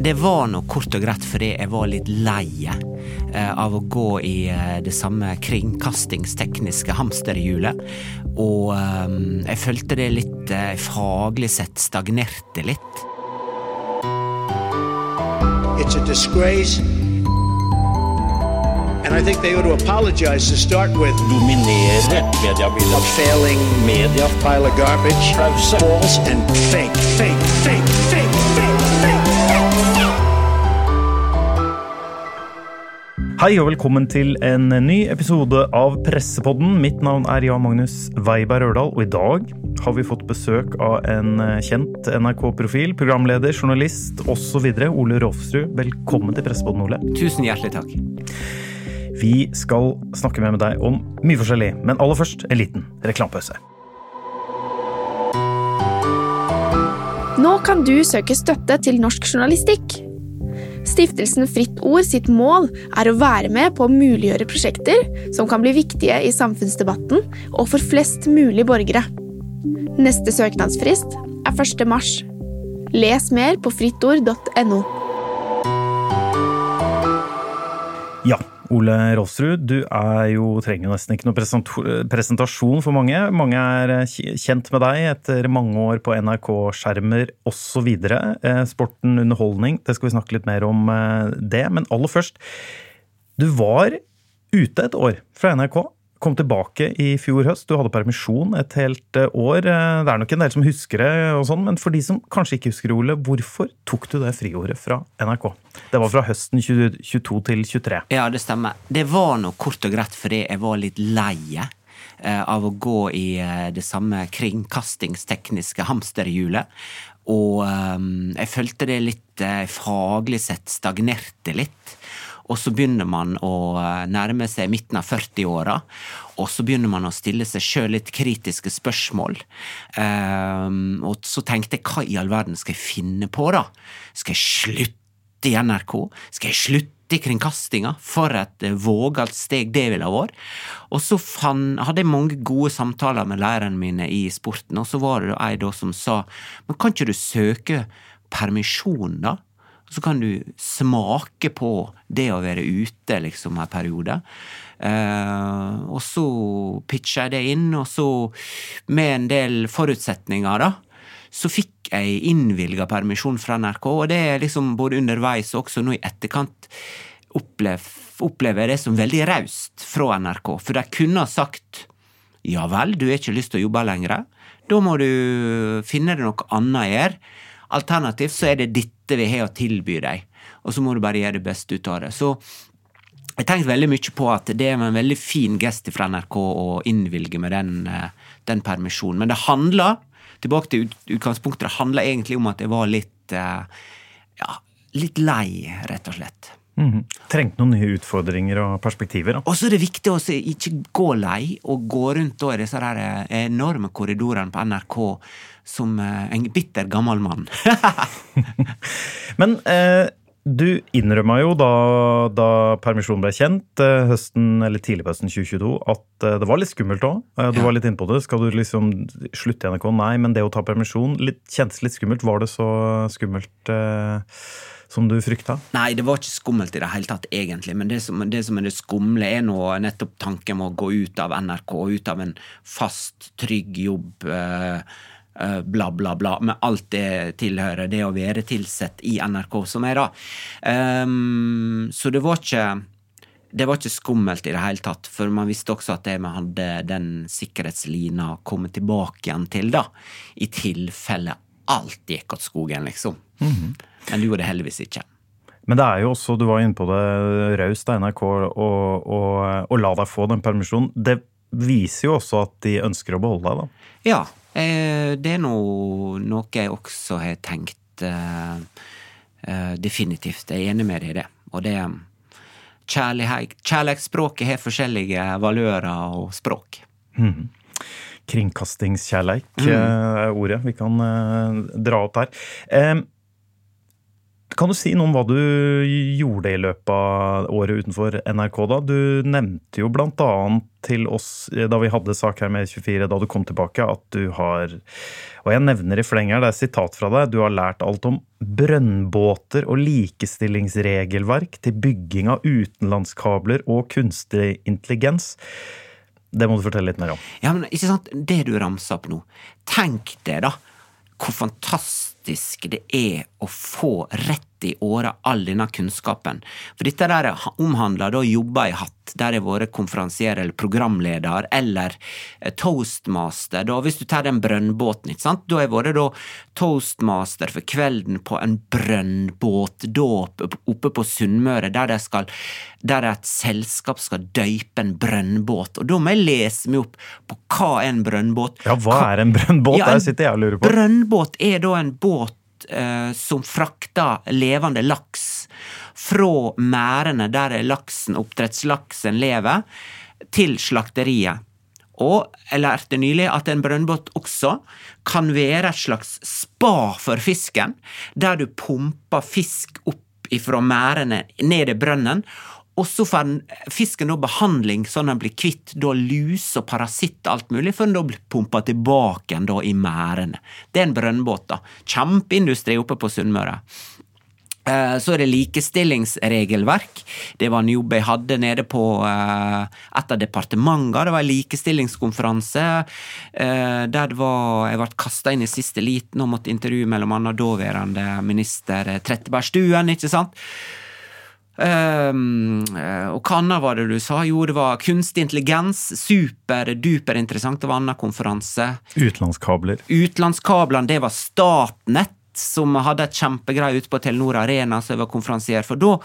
Det var nå kort og greit fordi jeg var litt lei eh, av å gå i eh, det samme kringkastingstekniske hamsterhjulet. Og eh, jeg følte det litt faglig sett stagnerte litt. It's a disgrace. And I think they ought to apologize to start with dominere mediebildet. a failing Media pile of garbage, false and fake, fake, fake, fake. Hei og velkommen til en ny episode av Pressepodden. Mitt navn er Jan Magnus Weiberg Ørdal, og i dag har vi fått besøk av en kjent NRK-profil, programleder, journalist osv. Ole Rolfsrud. Velkommen til Pressepodden, Ole. Tusen hjertelig takk. Vi skal snakke mer med deg om mye forskjellig, men aller først en liten reklamepause. Nå kan du søke støtte til norsk journalistikk. Stiftelsen Fritt Ord sitt mål er å være med på å muliggjøre prosjekter som kan bli viktige i samfunnsdebatten og for flest mulig borgere. Neste søknadsfrist er 1. mars. Les mer på frittord.no. Ja, Ole Rolfsrud, du er jo, trenger jo nesten ikke noen presentasjon for mange. Mange er eh, kjent med deg etter mange år på NRK-skjermer osv. Eh, Sporten, underholdning, det skal vi snakke litt mer om eh, det. Men aller først, du var ute et år fra NRK. Kom tilbake i fjor høst. Du hadde permisjon et helt eh, år. Eh, Det er nok en del som husker det, og sånn, men for de som kanskje ikke husker det, Ole, hvorfor tok du det friordet fra NRK? Det var fra høsten 2022 til 23. Ja, det stemmer. Det var nå kort og greit fordi jeg var litt lei eh, av å gå i det samme kringkastingstekniske hamsterhjulet. Og eh, jeg følte det litt faglig sett stagnerte litt. Og så begynner man å eh, nærme seg midten av 40-åra, og så begynner man å stille seg sjøl litt kritiske spørsmål. Um, og så tenkte jeg hva i all verden skal jeg finne på, da? Skal jeg slutte i NRK? Skal jeg slutte i kringkastinga? For et eh, vågalt steg det ville ha vært. Og så fann, hadde jeg mange gode samtaler med lærerne mine i sporten, og så var det ei da som sa men kan ikke du søke permisjon, da? Så kan du smake på det å være ute liksom en periode. Eh, og så pitcha jeg det inn, og så med en del forutsetninger, da, så fikk jeg innvilga permisjon fra NRK, og det er liksom både underveis og også nå i etterkant opplev, opplever jeg det som veldig raust fra NRK, for de kunne ha sagt ja vel, du har ikke lyst til å jobbe lenger, da må du finne deg noe annet å gjøre. Alternativt så er det dette vi har å tilby deg, og så må du bare gjøre det beste ut av det. Så jeg tenkte veldig mye på at det er en veldig fin gest fra NRK å innvilge med den, eh, den permisjonen. Men det handla, tilbake til utgangspunktet, det handla egentlig om at jeg var litt eh, ja, litt lei, rett og slett. Mhm. Trengte noen nye utfordringer og perspektiver. da. Og så er det viktig å ikke gå lei og gå rundt i disse eh, enorme korridorene på NRK som eh, en bitter gammel mann. Men eh, du innrømma jo da, da permisjonen ble kjent, eh, høsten, eller tidlig på høsten 2022, at eh, det var litt skummelt òg. Du Ja. var litt inne på det. Skal du liksom slutte i NRK? Nei, men det å ta permisjon litt, kjentes litt skummelt. Var det så skummelt eh, som du frykta? Nei, det var ikke skummelt i det hele tatt, egentlig. Men det som, det som er det skumle, er nå nettopp tanken med å gå ut av NRK, ut av en fast, trygg jobb. eh, Bla, bla, bla, med alt det tilhører det å være tilsett i NRK, som er da. Um, så det var ikke det var ikke skummelt i det hele tatt, for man visste også at det vi hadde den sikkerhetslina å komme tilbake igjen til, da. I tilfelle alt gikk åt skogen, liksom. Men det gjorde det heldigvis ikke. Men det er jo også, du var inne på det, raust av NRK å la deg få den permisjonen. Det viser jo også at de ønsker å beholde deg, da. Ja, eh, det er noe, noe jeg også har tenkt eh, eh, definitivt. Jeg er enig med deg i det. Og det Kjærlighetsspråket har forskjellige valører og språk. Kringkastingskjærleik er ordet vi kan eh, dra opp der. Kan du si noe om hva du gjorde i løpet av året utenfor NRK da? Du nevnte jo annet til oss eh, da vi hadde sak her med 24 da du kom tilbake, at du har Og jeg nevner i fleng her, det er sitat fra deg. Du har lært alt om brønnbåter og likestillingsregelverk til bygging av utenlandskabler og kunstig intelligens. Det må du fortelle litt mer om. Ja, men ikke sant, det du ramser opp nå. Tenk det, da. Hvor fantastisk det er å få rett i åra all denne kunnskapen. For dette der omhandler da jobber i hatt, der jeg har vært konferansier eller programleder, eller eh, toastmaster, da, hvis du tar den brønnbåten, ikke sant. Da har jeg vært da toastmaster for kvelden på en brønnbåtdåp oppe på Sunnmøre, der, det skal, der et selskap skal døype en brønnbåt. Og da må jeg lese meg opp på hva er en brønnbåt. Ja, hva er en brønnbåt? Ja, Der sitter jeg og lurer på. Brønnbåt er da en båt eh, som frakter levende laks fra merdene der laksen, oppdrettslaksen lever, til slakteriet. Og jeg lærte nylig at en brønnbåt også kan være et slags spa for fisken, der du pumper fisk opp ifra merdene ned i brønnen, og så får fisken da behandling sånn at den blir kvitt da lus og parasitt og alt mulig, før den da blir pumpa tilbake da i merdene. Det er en brønnbåt, da. Kjempeindustri oppe på Sunnmøre. Eh, Så er det likestillingsregelverk. Det var en jobb jeg hadde nede på eh, et av departementene. Det var en likestillingskonferanse eh, der det var, jeg ble kasta inn i siste liten og måtte intervjue mellom annet daværende minister Trettebergstuen, ikke sant? Um, og hva annet var det du sa? Jo, det var kunstig intelligens. Super-duper interessant. Det var en annen konferanse. Utenlandskabler. Utenlandskablene, det var Statnett, som hadde et kjempegreie ute på Telenor Arena, som jeg var konferansier for. Da,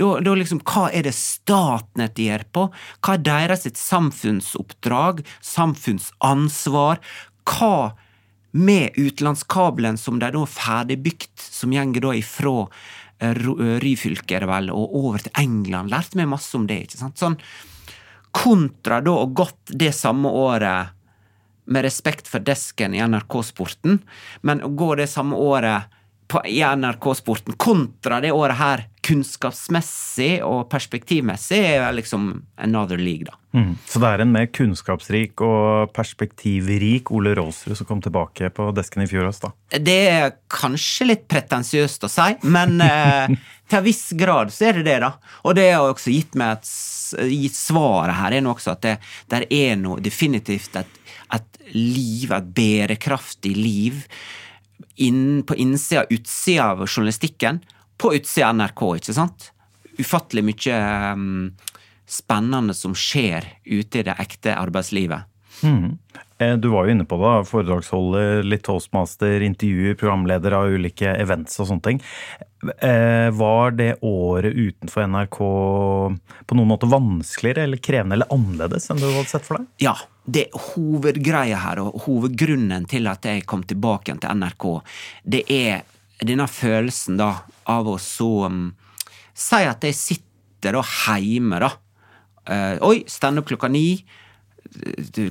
da, da liksom, Hva er det Statnett gjør på? Hva er deres sitt samfunnsoppdrag? Samfunnsansvar? Hva med utenlandskabelen som de da er ferdigbygd, som gjenger da ifra Ryfylke, er det vel, og over til England? Lærte meg masse om det, ikke sant? Sånn kontra da å gått det samme året med respekt for desken i NRK-sporten, men å gå det samme året på, i NRK-sporten kontra det året her, kunnskapsmessig og perspektivmessig, er liksom another league, da. Mm. Så det er en mer kunnskapsrik og perspektivrik Ole Rolsrud som kom tilbake på desken i fjor høst, da. Det er kanskje litt pretensiøst å si, men eh, til en viss grad så er det det, da. Og det har også gitt meg et gitt svaret her, er nå også at det der er noe definitivt et, et liv, et bærekraftig liv, inn, på innsida og utsida av journalistikken, på utsida av NRK, ikke sant? Ufattelig mye um, spennende som skjer ute i det ekte arbeidslivet. Mm. Du var jo inne på det, foredragsholder, litt toastmaster, intervjuer, programleder av ulike events og sånne ting. Eh, Var det året utenfor NRK på noen måte vanskeligere eller krevende eller annerledes enn du hadde sett for deg? Ja, det hovedgreia her, og hovedgrunnen til at jeg kom tilbake til NRK, det er denne følelsen da av å så um, Si at jeg sitter da hjemme, da. Uh, oi, opp klokka ni.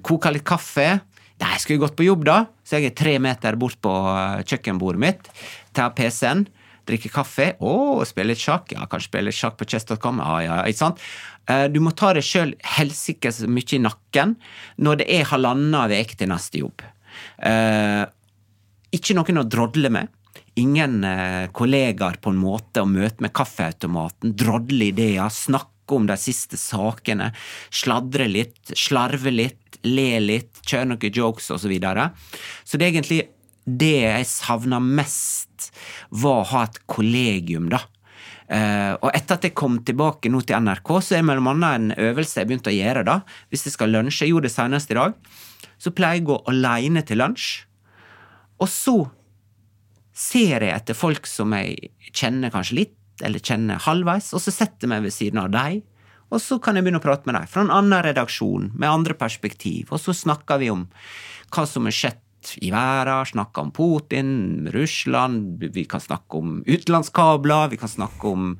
koke litt kaffe. Nei, jeg skulle gått på jobb, da. Så jeg er tre meter bort på eh, kjøkkenbordet mitt. Tar PC-en, drikker kaffe. Å, spille litt sjakk. Ja, kanskje spille litt sjakk på chess.com. Ja, ja, ikke sant? Eh, Du må ta deg sjøl helsikes mye i nakken når det er halvannen uke til neste jobb. Eh, ikke noen å drodle med. Ingen eh, kollegaer på en måte å møte med kaffeautomaten, drodle ideer, snakke om de siste sakene, sladre litt, slarve litt, le litt, kjøre noen jokes osv. Så, videre. så det er egentlig det jeg savna mest, var å ha et kollegium, da. Uh, og etter at jeg kom tilbake nå til NRK, så er det mellom annet en øvelse jeg begynte å gjøre. da. Hvis jeg skal lunsje, jeg gjorde det senest i dag, så pleier jeg å gå aleine til lunsj. Og så ser jeg etter folk som jeg kjenner kanskje litt, eller kjenner halvveis, og så setter jeg meg ved siden av dem. Og så kan jeg begynne å prate med dem fra en annen redaksjon, med andre perspektiv. Og så snakker vi om hva som har skjedd i verden, snakker om Putin, Russland, vi kan snakke om utenlandskabler, vi kan snakke om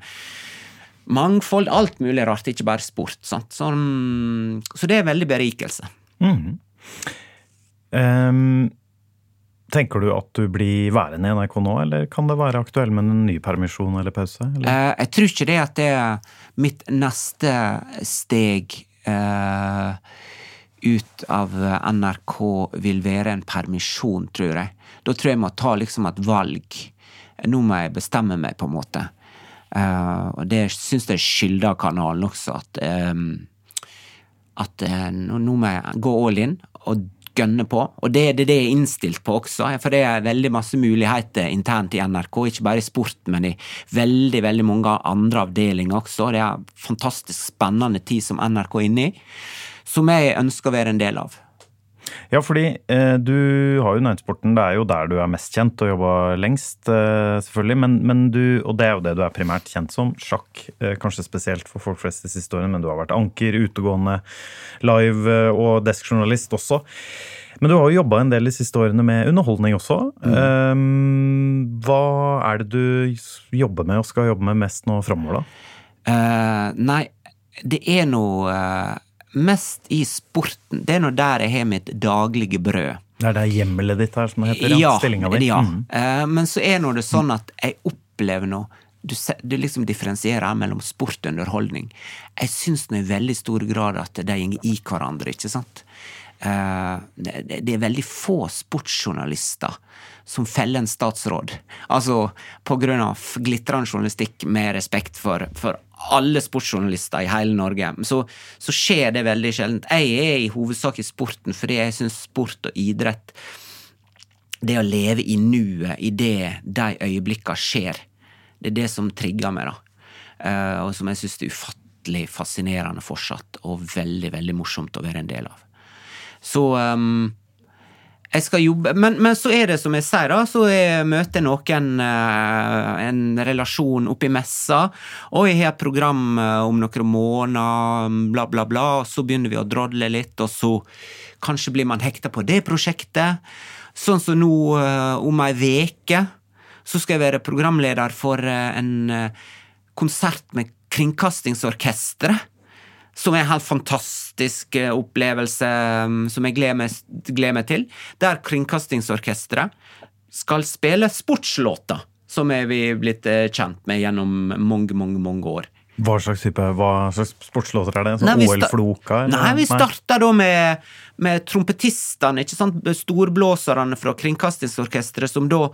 mangfold, alt mulig rart, ikke bare sport. Sant? Så, så det er veldig berikelse. Ehm, Tenker du at du blir værende i NRK nå, eller kan det være aktuell med en ny permisjon eller pause? Eller? Eh, jeg tror ikke det at det er mitt neste steg eh, ut av NRK vil være en permisjon, tror jeg. Da tror jeg jeg må ta liksom et valg. Nå må jeg bestemme meg, på en måte. Eh, og det syns jeg skylder kanalen også, at eh, at nå nå må jeg gå all in og gønne på. Og det det det er innstilt på også, for det er veldig masse muligheter internt i NRK. Ikke bare i sport, men i veldig veldig mange andre avdelinger også. Det er en fantastisk spennende tid som NRK er inne i, som jeg ønsker å være en del av. Ja, fordi eh, du har jo Nøytesporten. det er jo der du er mest kjent og jobba lengst, eh, selvfølgelig. Men, men du, og det er jo det du er primært kjent som, sjakk. Eh, kanskje spesielt for folk flest de siste årene, men du har vært anker, utegående, live eh, og deskjournalist også. Men du har jo jobba en del de siste årene med underholdning også. Eh, hva er det du jobber med og skal jobbe med mest nå framover, da? Uh, nei, det er noe eh, mest i sporten. Det er nå der jeg har mitt daglige brød. Det er det hjemmelet ditt her, som heter? Ja, Stillinga di? ja. Mm. Eh, men så er nå det sånn at jeg opplever nå du, du liksom differensierer mellom sport og underholdning. Jeg syns nå i veldig stor grad at de går i hverandre, ikke sant? Eh, det, det er veldig få sportsjournalister som feller en statsråd. Altså på grunn av glitrende journalistikk med respekt for, for alle sportsjournalister i hele Norge, så, så skjer det veldig sjelden. Jeg er i hovedsak i sporten fordi jeg syns sport og idrett det å leve i nuet, i det de øyeblikkene skjer, det er det som trigger meg, da. Eh, og som jeg syns er ufattelig fascinerende fortsatt, og veldig, veldig morsomt å være en del av. Så ehm, jeg skal jobbe Men, men så er det som jeg sier, da, så jeg møter noen eh, en relasjon oppi messa, og jeg har et program eh, om noen måneder, bla, bla, bla, og så begynner vi å drodle litt, og så kanskje blir man hekta på det prosjektet. Sånn som nå, eh, om ei veke, så skal jeg være programleder for en konsert med Kringkastingsorkestret. Som er en helt fantastisk eh, opplevelse mm, som jeg gleder meg, gleder meg til. Der Kringkastingsorkestret skal spille sportslåter, som er vi blitt eh, kjent med gjennom mange, mange, mange år. Hva slags type, hva slags sportslåter er det? Sånn Nei, vi sta- OL-floka? Nei, vi starta da med, med trompetistene, ikke sant, storblåserne fra Kringkastingsorkestret, som da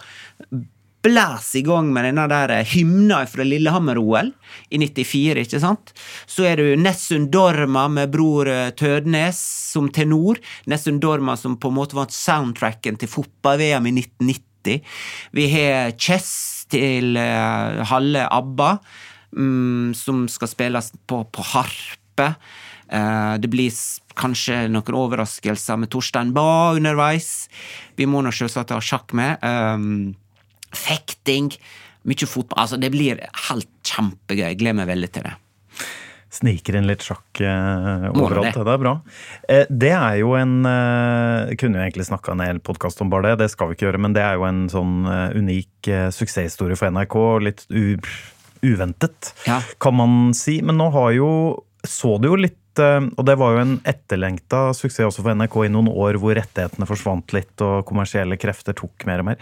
blæs i gang med denne der hymna fra Lillehammer-OL i 94, ikke sant? Så er du Nessun Dorma med bror eh, Tødnes som tenor. Nessun Dorma som på en måte vant soundtracken til fotball-VM i 1990. Vi har Chess til uh, halve ABBA, um, som skal spilles på, på harpe. Uh, det blir kanskje noen overraskelser med Torstein Bae underveis. Vi må nå selvsagt ha sjakk med. Um, fekting. Mye fotball. Altså, det blir helt kjempegøy. Jeg gleder meg veldig til det. Sniker inn litt sjakk eh, overalt. det. Det er bra. Eh, det er jo en eh, Kunne jo egentlig snakka en hel podkast om bare det, det skal vi ikke gjøre, men det er jo en sånn eh, unik eh, suksesshistorie for NRK. Litt uventet, Ja. kan man si. Men nå har jo Så det jo litt eh, og det var jo en etterlengta suksess også for NRK i noen år hvor rettighetene forsvant litt og kommersielle krefter tok mer og mer.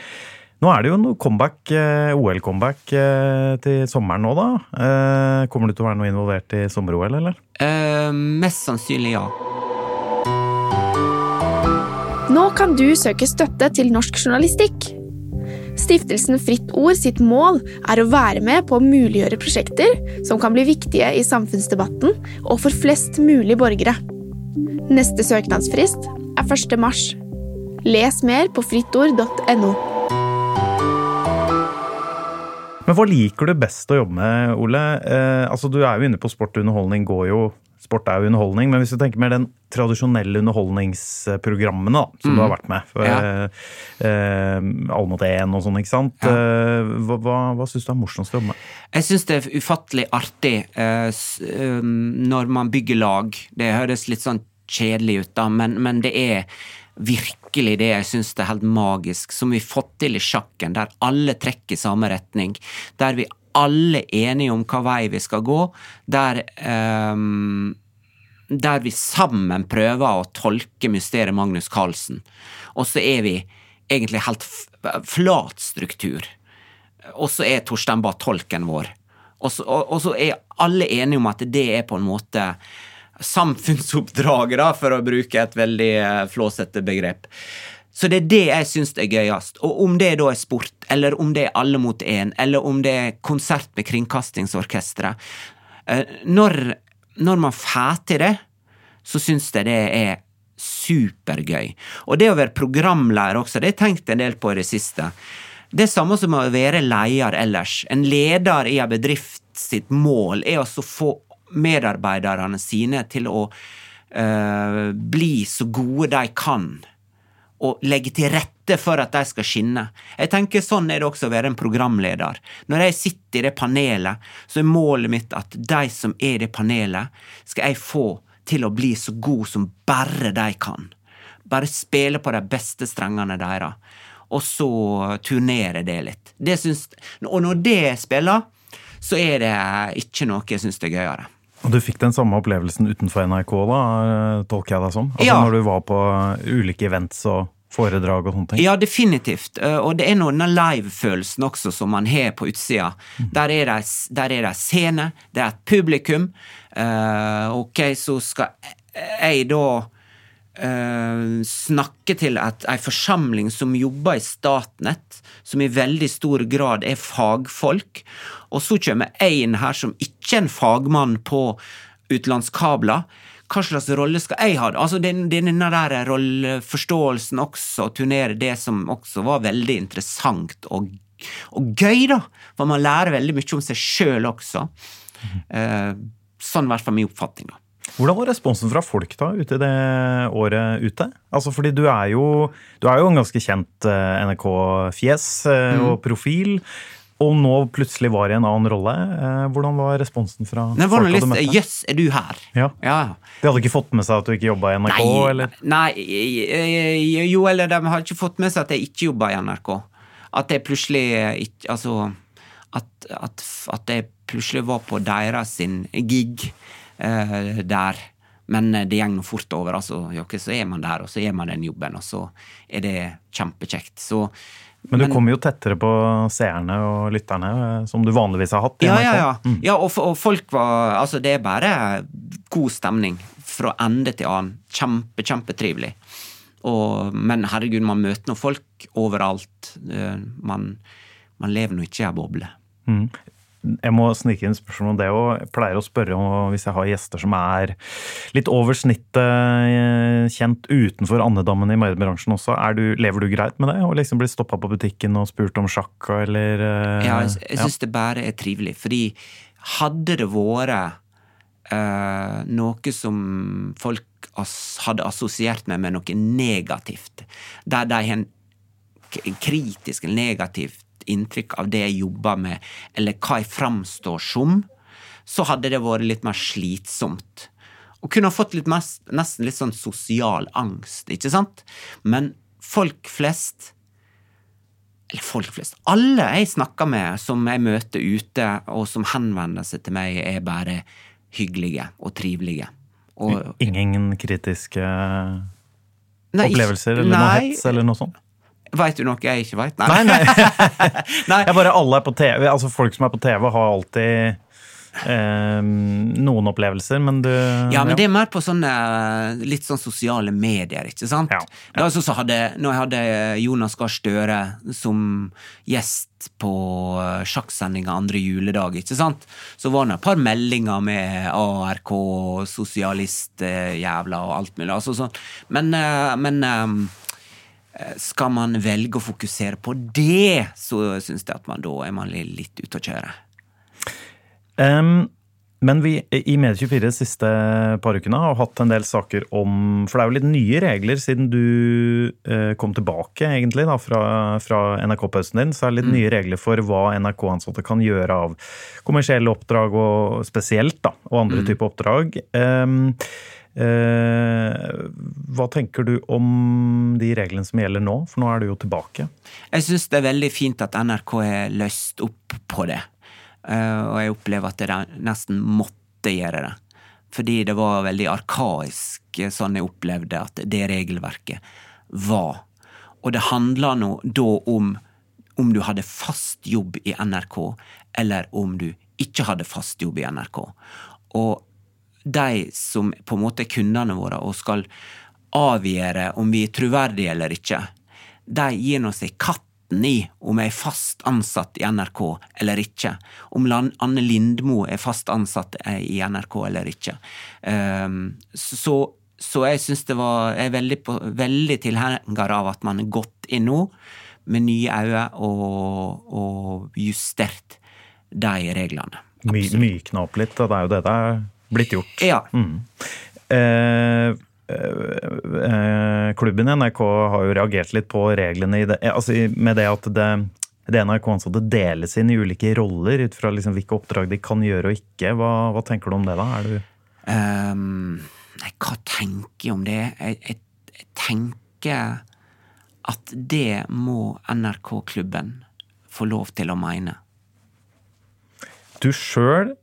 Nå er det jo noe comeback, eh, OL-comeback eh, til sommeren nå, da. Eh, Kommer du til å være noe involvert i sommer-OL, eller? Eh, mest sannsynlig ja. Nå kan du søke støtte til norsk journalistikk. Stiftelsen Fritt Ord sitt mål er å være med på å muliggjøre prosjekter som kan bli viktige i samfunnsdebatten og for flest mulig borgere. Neste søknadsfrist er 1. mars. Les mer på frittord.no. Men hva liker du best å jobbe med, Ole? Eh, altså, Du er jo inne på sport og underholdning. går jo, Sport er jo underholdning, men hvis du tenker mer den tradisjonelle underholdningsprogrammene da, som du har vært med for, Ja. eh, eh, Alle mot én og sånn, ikke sant? Ja. Eh, hva hva, hva syns du er morsomst å jobbe med? Jeg syns det er ufattelig artig eh, um, når man bygger lag. Det høres litt sånn kjedelig ut, da, men, men det er virkelig det jeg syns er helt magisk, som vi har fått til i sjakken, der alle trekker i samme retning. Der vi alle er enige om hva vei vi skal gå. Der um, der vi sammen prøver å tolke mysteriet Magnus Carlsen. Og så er vi egentlig helt flat struktur. Og så er Torstein Bae tolken vår. Og så er alle enige om at det er på en måte samfunnsoppdraget, da, for å bruke et veldig eh, flåsete begrep. Så det er det jeg syns er gøyest. Og om det da er sport, eller om det er Alle mot én, eller om det er konsert med Kringkastingsorkesteret eh, Når, når man får til det, så syns jeg det er supergøy. Og det å være programleder også, det har jeg tenkt en del på i det siste. Det er samme som å være leder ellers. En leder i en bedrift sitt mål er å få medarbeiderne sine til å uh, bli så gode de kan og legge til rette for at de skal skinne. Jeg tenker Sånn er det også å være en programleder. Når jeg sitter i det panelet, så er målet mitt at de som er i det panelet, skal jeg få til å bli så god som bare de kan. Bare spille på de beste strengene deres, og så turnere det litt. Det syns, og når det spiller, så er det ikke noe jeg syns er gøyere. Og du fikk den samme opplevelsen utenfor NRK, da, tolker jeg deg som? Altså Ja. Når du var på ulike events og foredrag og sånne ting? Ja, definitivt. Eh, Og det er noe denne live-følelsen også som man har på utsida. Der er det der er det scene, det er et publikum. Uh, ok, så skal jeg da eh, snakke til at ei forsamling som jobber i Statnett, som i veldig stor grad er fagfolk. Og så kommer jeg inn her som ikke er en fagmann på utenlandskabler. Hva slags rolle skal jeg ha? Altså den, denne der rolleforståelsen også, turnere det som også var veldig interessant og, og gøy, da. For man lærer veldig mye om seg sjøl også. Eh, sånn i hvert fall min oppfatning, da. Hvordan var responsen fra folk da, ute i det året ute? Altså fordi du er jo, du er jo en ganske kjent eh, NRK-fjes og og profil. Og nå plutselig var i en annen rolle. Eh, Hvordan var responsen fra Det var folk du møtte? Jøss, er du her? Ja. ja. De hadde ikke fått med seg at du ikke jobba i NRK? Nei, eller? nei, eh, jo, eller de hadde ikke fått med seg at jeg ikke jobba i NRK. At jeg plutselig ikke Altså at, at, at jeg plutselig var på deres sin gig eh, der. Men eh, det går fort over. altså, jo, Så er man der, og så gjør man den jobben, og så er det kjempekjekt. Så Men du kommer jo tettere på seerne og lytterne, eh, som du vanligvis har hatt Ja, Ja, ja, ja. ja og, og folk var Altså, det er bare god stemning fra ende til annen. Kjempe, kjempetrivelig. Og, men herregud, man møter nå folk overalt. Eh, Man, man lever nå ikke i ei boble. Jeg må snike inn spørsmål om det òg. Jeg pleier å spørre om hvis jeg har gjester som er litt over snittet eh, kjent utenfor andedammen i mediebransjen også. Er du, lever du greit med det? Å liksom bli stoppa på butikken og spurt om sjakk eller eh, Ja, jeg, jeg syns det bare er trivelig. Fordi hadde det vært uh, noe som folk hadde assosiert meg med noe negativt, der de har en kritisk eller negativt inntrykk av det jeg jobber med, eller hva jeg framstår som, så hadde det vært litt mer slitsomt. Og kunne ha fått litt mest, nesten litt sånn sosial angst, ikke sant? Men folk flest eller folk flest. Alle jeg snakker med, som jeg møter ute, og som henvender seg til meg, er bare hyggelige og trivelige. Og, Ingen kritiske Nei, opplevelser eller noe hets eller noe sånt? Veit du noe jeg ikke veit? Nei, nei. nei. Jeg bare alle er på TV. Altså Folk som er på TV, har alltid eh, noen opplevelser, men du Ja, men det er mer på sånne litt sånn sosiale medier, ikke sant? Ja, Det var sånn som hadde, når jeg hadde Jonas Gahr Støre som gjest på eh, sjakksendinga andre juledag, ikke sant? Så var det et par meldinger med ARK, sosialistjævla og alt mulig. Altså sånn. Men, eh, men eh, skal man velge å fokusere på det, så syns jeg at man da er man litt ute å kjøre. Um, men vi i Medie24 de siste par ukene har hatt en del saker om For det er jo litt nye regler siden du eh, kom tilbake egentlig da, fra, fra NRK-pausen din. Så er det litt nye regler for hva NRK-ansatte kan gjøre av kommersielle oppdrag, og spesielt, da, og andre typer oppdrag. Um, eh, hva tenker du om de reglene som gjelder nå? For nå er du jo tilbake. Jeg syns det er veldig fint at NRK har løst opp på det. Eh, og jeg opplever at de nesten måtte gjøre det. Fordi det var veldig arkaisk, eh, sånn jeg opplevde at det regelverket var. Og det handla nå da om om du hadde fast jobb i NRK, eller om du ikke hadde fast jobb i NRK. Og de som på en måte er kundene våre og skal avgjøre om vi er troverdige eller ikke, de gir nå seg katten i om jeg er fast ansatt i NRK eller ikke. Om Anne Lindmo er fast ansatt eh, i NRK eller ikke. Um, så, så jeg syns det var Jeg er veldig, veldig tilhenger av at man har gått inn nå med nye øyne og, og justert de reglene. My, mykna opp litt, det er jo det det er blitt gjort. Ja. Mm. eh, eh, klubben i NRK har jo reagert litt på reglene i det, eh, altså med det at det, det NRK-ansatte deles inn i ulike roller ut fra liksom hvilke oppdrag de kan gjøre og ikke. Hva, hva tenker du om det, da? Er du um, nei, hva tenker jeg om det? Jeg, jeg, jeg tenker at det må NRK-klubben få lov til å mene. Du sjøl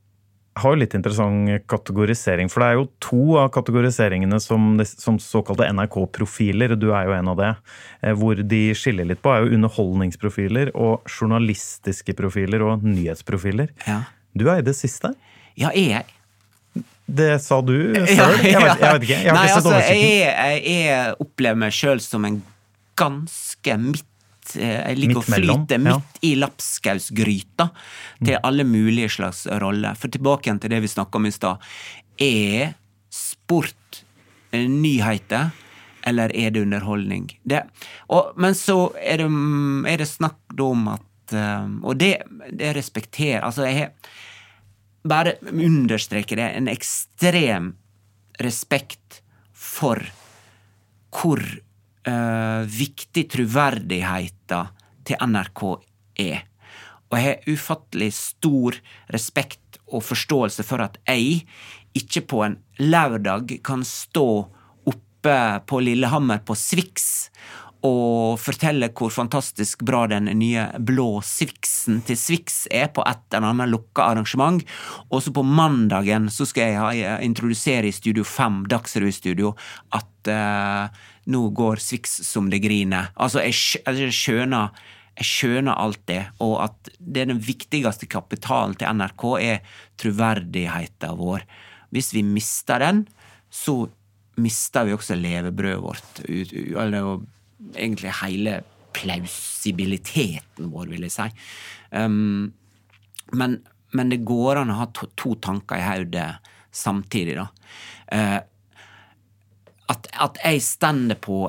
har jo litt interessant kategorisering, for det er jo to av kategoriseringene som, som såkalte NRK-profiler, og du er jo en av det. eh, Hvor de skiller litt på, er jo underholdningsprofiler og journalistiske profiler og nyhetsprofiler. Ja, Du er i det siste. ja er jeg? Det sa du sjøl. Ja, Jeg, jeg vet ikke. Jeg har Nei, ikke sett altså, oversikten. jeg, er- jeg opplever meg sjøl som en ganske midt eh, Jeg ligger og Midt flyter ja. midt i lapskausgryta til alle mulige slags roller. For tilbake igjen til det vi snakka om i stad. Er sport eh, nyheter, eller er det underholdning? Det, og, men så er det, er det snakk om at eh, Og det, det respekterer Altså, jeg har bare understreker det, en ekstrem respekt for hvor eh, viktig troverdigheten til NRK er. Og jeg har ufattelig stor respekt og forståelse for at jeg ikke på en lørdag kan stå oppe på Lillehammer på Swix og fortelle hvor fantastisk bra den nye blå Swixen til Swix er på et eller annet lukka arrangement. Og så på mandagen så skal jeg ha, introdusere i Studio 5, Dagsrevy-studio, at eh, nå går Swix som det griner. Altså, jeg, altså, jeg skjønner jeg skjønner alt det, og at det er den viktigste kapitalen til NRK er troverdigheten vår. Hvis vi mister den, så mister vi også levebrødet vårt. Eller egentlig hele plausibiliteten vår, vil jeg si. Um, men, men det går an å ha to, to tanker i hodet samtidig, da. Eh, at, at jeg stender på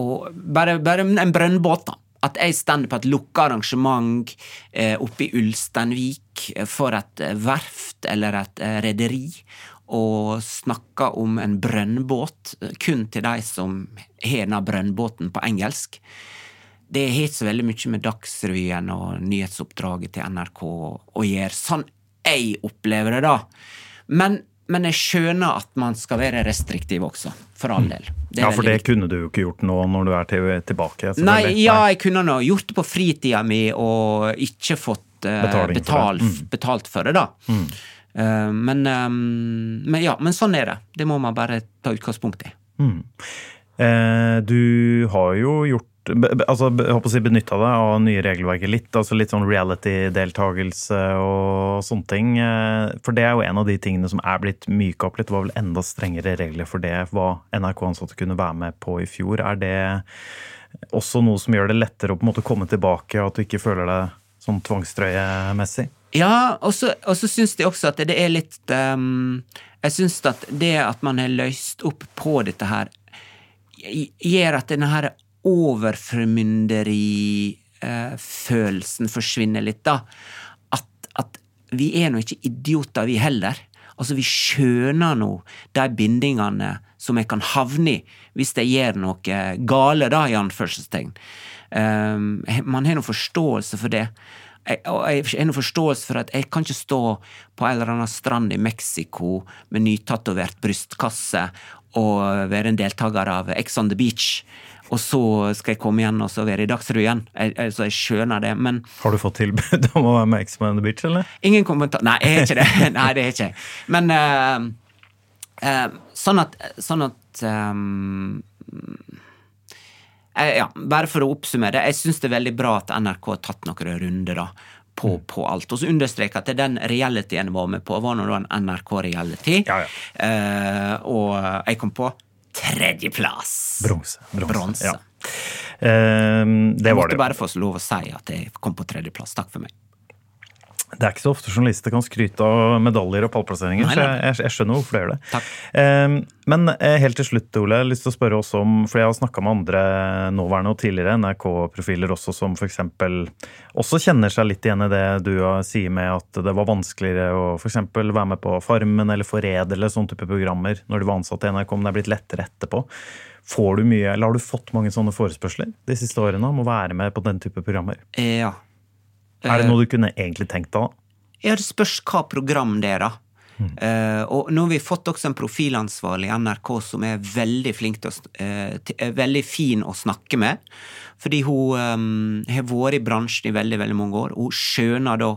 og bare, bare en brønnbåt, da. At jeg stender på et lukka arrangement eh, oppe i Ulsteinvik eh, for et eh, verft eller et eh, rederi, og snakker om en brønnbåt eh, kun til de som har denne brønnbåten på engelsk. Det har ikke så veldig mye med Dagsrevyen og nyhetsoppdraget til NRK å gjøre. Sånn jeg opplever det, da. Men, men jeg skjønner at man skal være restriktiv også, for all del. Det er Ja, for det viktig. kunne du jo ikke gjort nå når du er til, tilbake. Nei, selvfølgelig. ja, jeg kunne nå gjort det på fritida mi og ikke fått uh, betalt, for. Mm. betalt for det, da. Eh, men, um, men ja, men sånn er det. Det må man bare ta utgangspunkt i. Eh, du har jo gjort altså, jeg håper å si benytta deg av nye regelverket litt. altså Litt sånn reality-deltakelse og sånne ting. Eh, For det er jo en av de tingene som er blitt myka opp litt. Det var vel enda strengere regler for det, hva NRK-ansatte kunne være med på i fjor. Er det også noe som gjør det lettere å på en måte komme tilbake, at du ikke føler deg sånn tvangstrøyemessig? Ja, og så syns jeg også at det er litt um, Jeg syns at det at man har løst opp på dette her, gjør at denne her overformynderifølelsen forsvinner litt, da. At, at vi er nå ikke idioter, vi heller. Altså, vi skjønner nå de bindingene som jeg kan havne i hvis jeg gjør noe gale, da, i anførselstegn. Um, man har nå forståelse for det. Jeg, og jeg har noe forståelse for at jeg kan ikke stå på en eller annen strand i Mexico med nytatovert brystkasse og være en deltaker av Ex on the Beach, og så skal jeg komme igjen og så være i Dagsrevyen. Jeg, jeg, så jeg skjønner det, men Har du fått tilbud om å være med X on the Beach, eller? Ingen kommentar Nei, jeg er ikke det. Nei, det er ikke jeg. Men uh, uh, sånn at, sånn at eh, ja, bare for å oppsummere, jeg syns det er veldig bra at NRK har tatt noen runder da, på, Mm. på alt. Og så understreke at den realityen jeg var med på, var nå en NRK-reality. Ja, ja. uh, og jeg kom på tredjeplass. Bronse. Bronse. Bronse. Ja. Eh, det var måtte bare få lov å si at jeg kom på tredjeplass. Takk for meg. Det er ikke så ofte journalister kan skryte av medaljer og pallplasseringer, så jeg, jeg, skjønner hvorfor det gjør det. Takk. Eh, men eh, helt til slutt, Ole, jeg har lyst til å spørre også om, for jeg har snakka med andre nåværende og tidligere NRK-profiler også, som f.eks. også kjenner seg litt igjen i det du sier med at det var vanskeligere å f.eks. være med på Farmen eller Forræder eller sånne type programmer når de var ansatt i NRK, men det er blitt lettere etterpå. Får du mye, eller Har du fått mange sånne forespørsler de siste årene om å være med på den type programmer? Eh, ja. Er det noe du kunne egentlig tenkt deg? Ja, det spørs hva program det er, da. Eh, og nå har vi fått også en profilansvarlig i NRK som er veldig flink til å eh, er veldig fin å snakke med. Fordi hun um, har vært i bransjen i veldig, veldig mange år. Hun skjønner da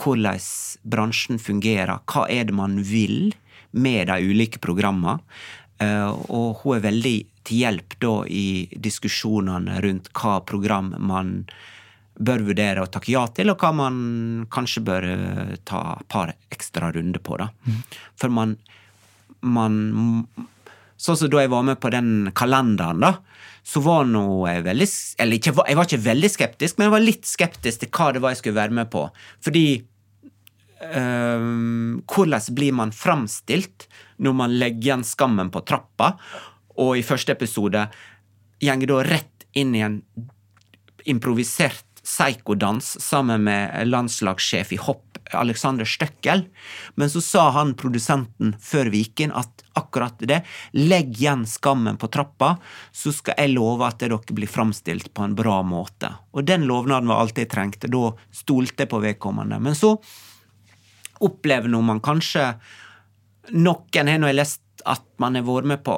hvordan bransjen fungerer. Hva er det man vil med de ulike programmene? Uh, og hun er veldig til hjelp da i diskusjonene rundt hva program man bør vurdere å takke ja til, og hva man kanskje bør eh, ta et par ekstra runder på. da. For man, man Sånn som da jeg var med på den kalenderen, da, så var nå jeg veldig Eller ikke, jeg var ikke veldig skeptisk, men jeg var litt skeptisk til hva det var jeg skulle være med på. Fordi øh, hvordan blir man framstilt når man legger igjen skammen på trappa, og i første episode går da rett inn i en improvisert psykodans sammen med landslagssjef i hopp, Alexander Støkkel. Men så sa han produsenten før vi gikk inn at akkurat det, legg igjen skammen på trappa, så skal jeg love at dere blir framstilt på en bra måte. Og den lovnaden var alt jeg trengte. Da stolte jeg på vedkommende. Men så opplever nå man kanskje Noen har nå lest at man har vært med på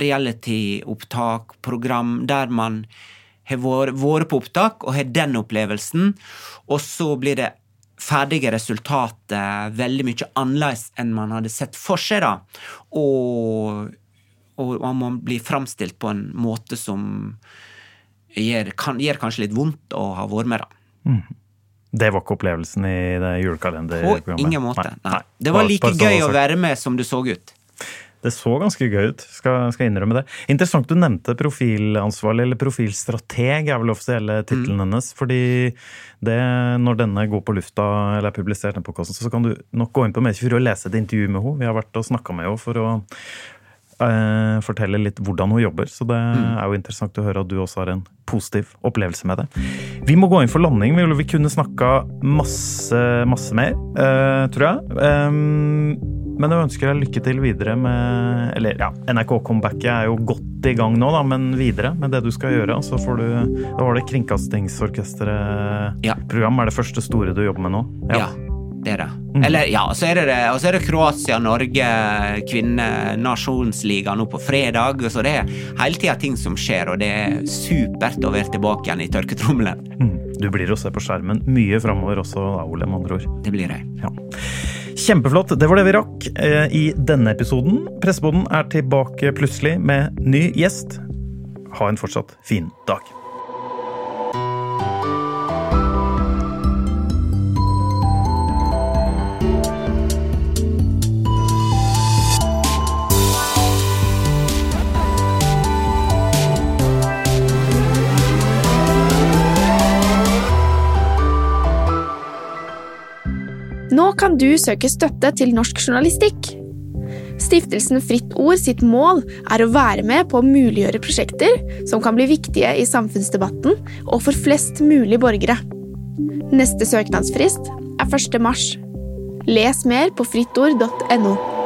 reality-opptak, program der man har vært på opptak og har den opplevelsen, og så blir det ferdige resultatet veldig mye annerledes enn man hadde sett for seg, da. Og, og man blir framstilt på en måte som gjør, kan, gjør kanskje litt vondt å ha vært med, da. Det var ikke opplevelsen i det På julekalenderprogrammet? ingen måte. Nei, Nei. Det var like gøy å være med som det så ut. Det så ganske gøy ut, skal, skal innrømme det. Interessant du nevnte profilansvarlig, eller profilstrateg er vel offisielle tittelen hennes. Fordi det, når denne går på lufta, eller er publisert den podkasten, så kan du nok gå inn på Medie24 og lese et intervju med henne. Vi har vært og snakka med henne for å eh, fortelle litt hvordan hun jobber. Så det er jo interessant å høre at du også har en positiv opplevelse med det. Vi må gå inn for landing. Vi, vi kunne snakka masse, masse mer, eh, tror jeg. Um, men jeg ønsker deg lykke til videre med Eller ja, NRK-comebacket er jo godt i gang nå, da, men videre med det du skal gjøre. Så får du Da var det Kringkastingsorkesteret-program, Ja. er det første store du jobber med nå? Ja. det er det. Mm. Eller, ja, så er det, det, og så er det Kroatia-Norge kvinne-nasjonsliga nå på fredag. Så det er hele tida ting som skjer, og det er supert å være tilbake igjen i tørketrommelen. Mm. Du blir å se på skjermen mye framover også, da, Ole, med andre ord. Det blir jeg. Ja. Kjempeflott. Det var det vi rakk eh, i denne episoden. Presseboden er tilbake plutselig med ny gjest. Ha en fortsatt fin dag. Kan du søke støtte til norsk journalistikk. Stiftelsen Fritt Ord sitt mål er å være med på å muliggjøre prosjekter som kan bli viktige i samfunnsdebatten og for flest mulig borgere. Neste søknadsfrist er 1. mars. Les mer på frittord.no.